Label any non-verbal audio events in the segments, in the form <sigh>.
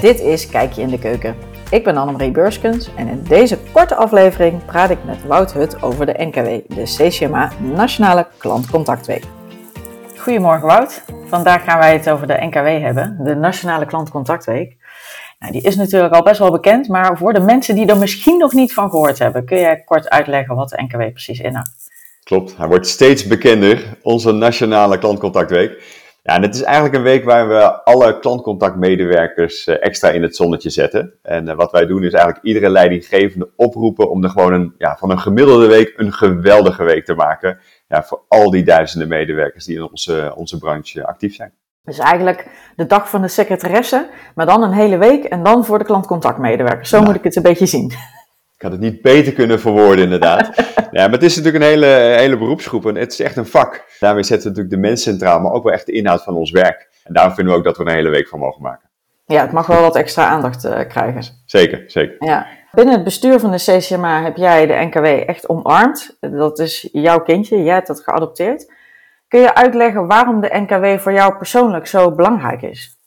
Dit is Kijkje in de Keuken. Ik ben Annemarie Beurskens en in deze korte aflevering praat ik met Wout Hut over de NKW, de CCMA Nationale Klantcontactweek. Goedemorgen Wout. Vandaag gaan wij het over de NKW hebben, de Nationale Klantcontactweek. Nou, die is natuurlijk al best wel bekend, maar voor de mensen die er misschien nog niet van gehoord hebben, kun jij kort uitleggen wat de NKW precies inhoudt? Klopt, hij wordt steeds bekender, onze Nationale Klantcontactweek. Ja, en het is eigenlijk een week waar we alle klantcontactmedewerkers eh, extra in het zonnetje zetten. En eh, wat wij doen is eigenlijk iedere leidinggevende oproepen om er gewoon een, ja, van een gemiddelde week een geweldige week te maken. Ja, voor al die duizenden medewerkers die in onze, onze branche actief zijn. Dus eigenlijk de dag van de secretaresse, maar dan een hele week en dan voor de klantcontactmedewerkers. Zo moet ik het een beetje zien. Ik had het niet beter kunnen verwoorden, inderdaad. <laughs> ja, maar het is natuurlijk een hele, hele beroepsgroep en het is echt een vak. Daarmee zetten we natuurlijk de mens centraal, maar ook wel echt de inhoud van ons werk. En daarom vinden we ook dat we er een hele week van mogen maken. Ja, het mag wel wat extra aandacht uh, krijgen. Zeker, zeker. Ja. Binnen het bestuur van de CCMA heb jij de NKW echt omarmd. Dat is jouw kindje, jij hebt dat geadopteerd. Kun je uitleggen waarom de NKW voor jou persoonlijk zo belangrijk is?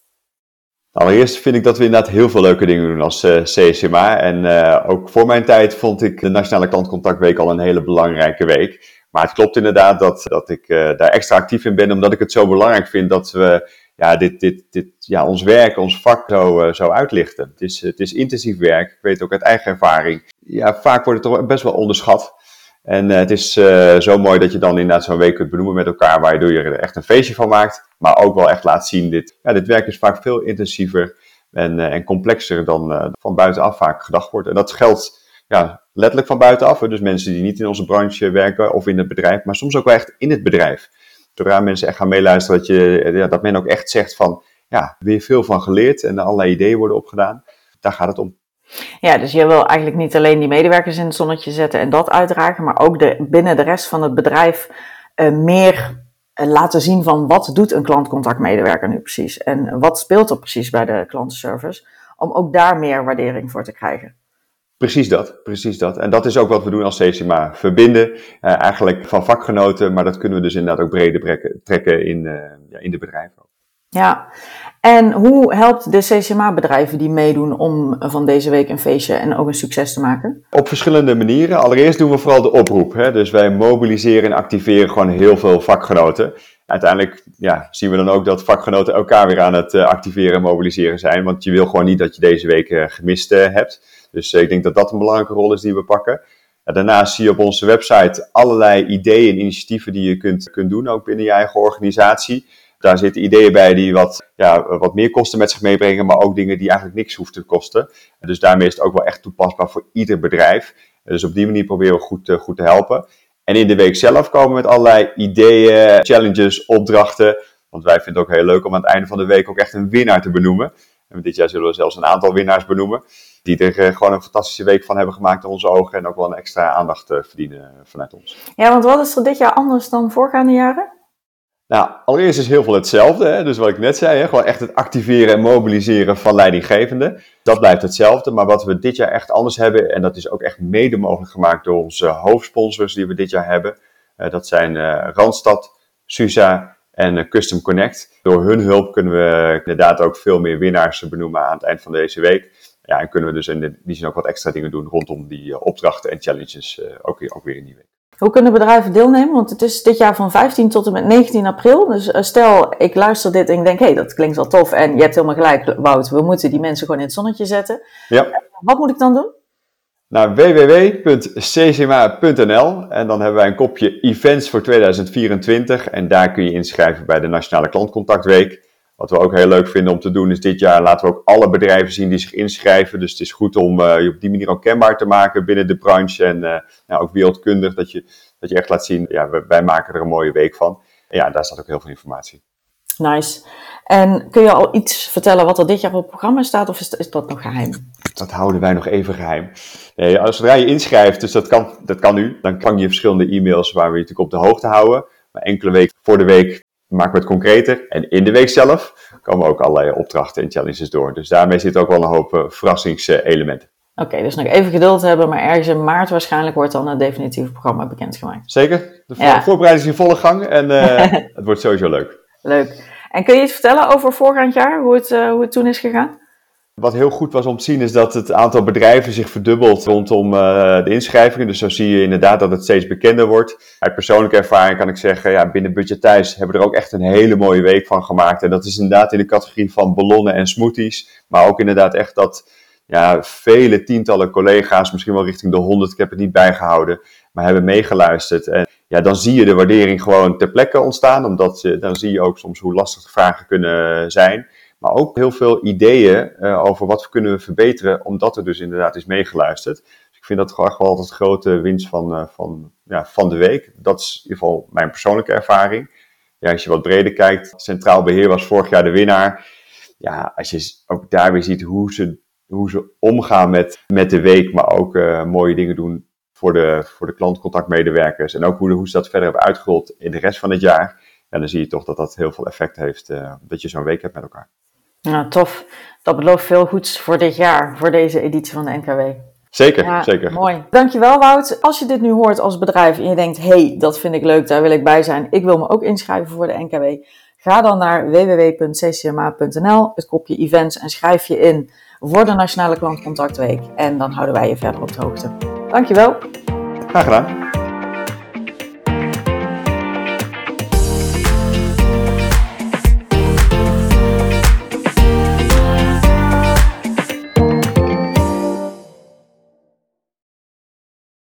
Allereerst vind ik dat we inderdaad heel veel leuke dingen doen als uh, eh, CSMA. En uh, ook voor mijn tijd vond ik de Nationale Klantcontactweek al een hele belangrijke week. Maar het klopt inderdaad dat, dat ik uh, daar extra actief in ben, omdat ik het zo belangrijk vind dat we ja, dit, dit, dit, ja, ons werk, ons vak zo, zo uitlichten. Het is, het is intensief werk, ik weet ook uit eigen ervaring. Ja, vaak wordt het toch best wel onderschat. En uh, het is uh, zo mooi dat je dan inderdaad zo'n week kunt benoemen met elkaar, waardoor je er echt een feestje van maakt. Maar ook wel echt laat zien, dit, ja, dit werk is vaak veel intensiever en, uh, en complexer dan van buitenaf vaak gedacht wordt. En dat geldt ja, letterlijk van buitenaf. Dus mensen die niet in onze branche werken of in het bedrijf, maar soms ook wel echt in het bedrijf. Zodra mensen echt gaan meeluisteren, dat, je, ja, dat men ook echt zegt van, ja, weer veel van geleerd en allerlei ideeën worden opgedaan. Daar gaat het om. Ja, dus je wil eigenlijk niet alleen die medewerkers in het zonnetje zetten en dat uitdragen, maar ook de, binnen de rest van het bedrijf uh, meer uh, laten zien van wat doet een klantcontactmedewerker nu precies en wat speelt er precies bij de klantenservice, om ook daar meer waardering voor te krijgen. Precies dat, precies dat. En dat is ook wat we doen als CCMA. Verbinden, uh, eigenlijk van vakgenoten, maar dat kunnen we dus inderdaad ook breder trekken in, ja, in de bedrijven. Ja, en hoe helpt de CCMA-bedrijven die meedoen om van deze week een feestje en ook een succes te maken? Op verschillende manieren. Allereerst doen we vooral de oproep. Hè? Dus wij mobiliseren en activeren gewoon heel veel vakgenoten. Uiteindelijk ja, zien we dan ook dat vakgenoten elkaar weer aan het uh, activeren en mobiliseren zijn. Want je wil gewoon niet dat je deze week uh, gemist uh, hebt. Dus ik denk dat dat een belangrijke rol is die we pakken. Daarnaast zie je op onze website allerlei ideeën en initiatieven die je kunt, kunt doen, ook binnen je eigen organisatie. Daar zitten ideeën bij die wat, ja, wat meer kosten met zich meebrengen, maar ook dingen die eigenlijk niks hoeven te kosten. Dus daarmee is het ook wel echt toepasbaar voor ieder bedrijf. Dus op die manier proberen we goed, eh, goed te helpen. En in de week zelf komen we met allerlei ideeën, challenges, opdrachten. Want wij vinden het ook heel leuk om aan het einde van de week ook echt een winnaar te benoemen. En dit jaar zullen we zelfs een aantal winnaars benoemen. Die er eh, gewoon een fantastische week van hebben gemaakt in onze ogen. En ook wel een extra aandacht eh, verdienen vanuit ons. Ja, want wat is er dit jaar anders dan voorgaande jaren? Nou, allereerst is heel veel hetzelfde. Hè? Dus wat ik net zei, hè? gewoon echt het activeren en mobiliseren van leidinggevenden. Dat blijft hetzelfde. Maar wat we dit jaar echt anders hebben, en dat is ook echt mede mogelijk gemaakt door onze hoofdsponsors die we dit jaar hebben. Uh, dat zijn uh, Randstad, SUSA en uh, Custom Connect. Door hun hulp kunnen we inderdaad ook veel meer winnaars benoemen aan het eind van deze week. Ja, en kunnen we dus in die zin ook wat extra dingen doen rondom die opdrachten en challenges ook, ook weer in die week. Hoe kunnen bedrijven deelnemen? Want het is dit jaar van 15 tot en met 19 april. Dus eh, stel, ik luister dit en ik denk, hé, hey, dat klinkt wel tof. En je hebt helemaal gelijk, Wout, we moeten die mensen gewoon in het zonnetje zetten. Ja. Wat moet ik dan doen? Naar www.ccma.nl en dan hebben wij een kopje events voor 2024 en daar kun je inschrijven bij de Nationale Klantcontactweek. Wat we ook heel leuk vinden om te doen is dit jaar laten we ook alle bedrijven zien die zich inschrijven. Dus het is goed om uh, je op die manier ook kenbaar te maken binnen de branche en uh, nou, ook wereldkundig. Dat je, dat je echt laat zien, ja, wij, wij, maken er een mooie week van. En ja, daar staat ook heel veel informatie. Nice. En kun je al iets vertellen wat er dit jaar op het programma staat of is, is dat nog geheim? Dat houden wij nog even geheim. Nee, als zodra je inschrijft, dus dat kan, dat kan nu, dan kan je verschillende e-mails waar we je natuurlijk op de hoogte houden. Maar enkele weken voor de week maken we het concreter. En in de week zelf komen ook allerlei opdrachten en challenges door. Dus daarmee zit ook wel een hoop uh, verrassingselementen. Oké, dus nog even geduld hebben, maar ergens in maart waarschijnlijk wordt dan het definitieve programma bekendgemaakt. Zeker, de voorbereiding is in volle gang en uh, <laughs> het wordt sowieso leuk. Leuk. En kun je iets vertellen over voorgaand jaar, hoe het, uh, hoe het toen is gegaan? Wat heel goed was om te zien is dat het aantal bedrijven zich verdubbelt rondom uh, de inschrijvingen. Dus zo zie je inderdaad dat het steeds bekender wordt. Uit persoonlijke ervaring kan ik zeggen, ja, binnen Budget Thuis hebben we er ook echt een hele mooie week van gemaakt. En dat is inderdaad in de categorie van ballonnen en smoothies. Maar ook inderdaad echt dat ja, vele tientallen collega's, misschien wel richting de honderd, ik heb het niet bijgehouden, maar hebben meegeluisterd. En ja, dan zie je de waardering gewoon ter plekke ontstaan, omdat je, dan zie je ook soms hoe lastig de vragen kunnen zijn. Maar ook heel veel ideeën uh, over wat we kunnen verbeteren, omdat er dus inderdaad is meegeluisterd. Dus ik vind dat gewoon wel altijd grote winst van, uh, van, ja, van de week. Dat is in ieder geval mijn persoonlijke ervaring. Ja, als je wat breder kijkt, Centraal Beheer was vorig jaar de winnaar. Ja, als je ook daar weer ziet hoe ze, hoe ze omgaan met, met de week, maar ook uh, mooie dingen doen voor de, voor de klantcontactmedewerkers. En ook hoe, hoe ze dat verder hebben uitgerold in de rest van het jaar. Ja, dan zie je toch dat dat heel veel effect heeft, dat je zo'n week hebt met elkaar. Nou, tof. Dat belooft veel goeds voor dit jaar, voor deze editie van de NKW. Zeker, zeker. Mooi. Dankjewel Wout. Als je dit nu hoort als bedrijf en je denkt, hey, dat vind ik leuk, daar wil ik bij zijn. Ik wil me ook inschrijven voor de NKW. Ga dan naar www.ccma.nl, het kopje events en schrijf je in voor de Nationale Klantcontactweek. En dan houden wij je verder op de hoogte. Dankjewel. Graag gedaan.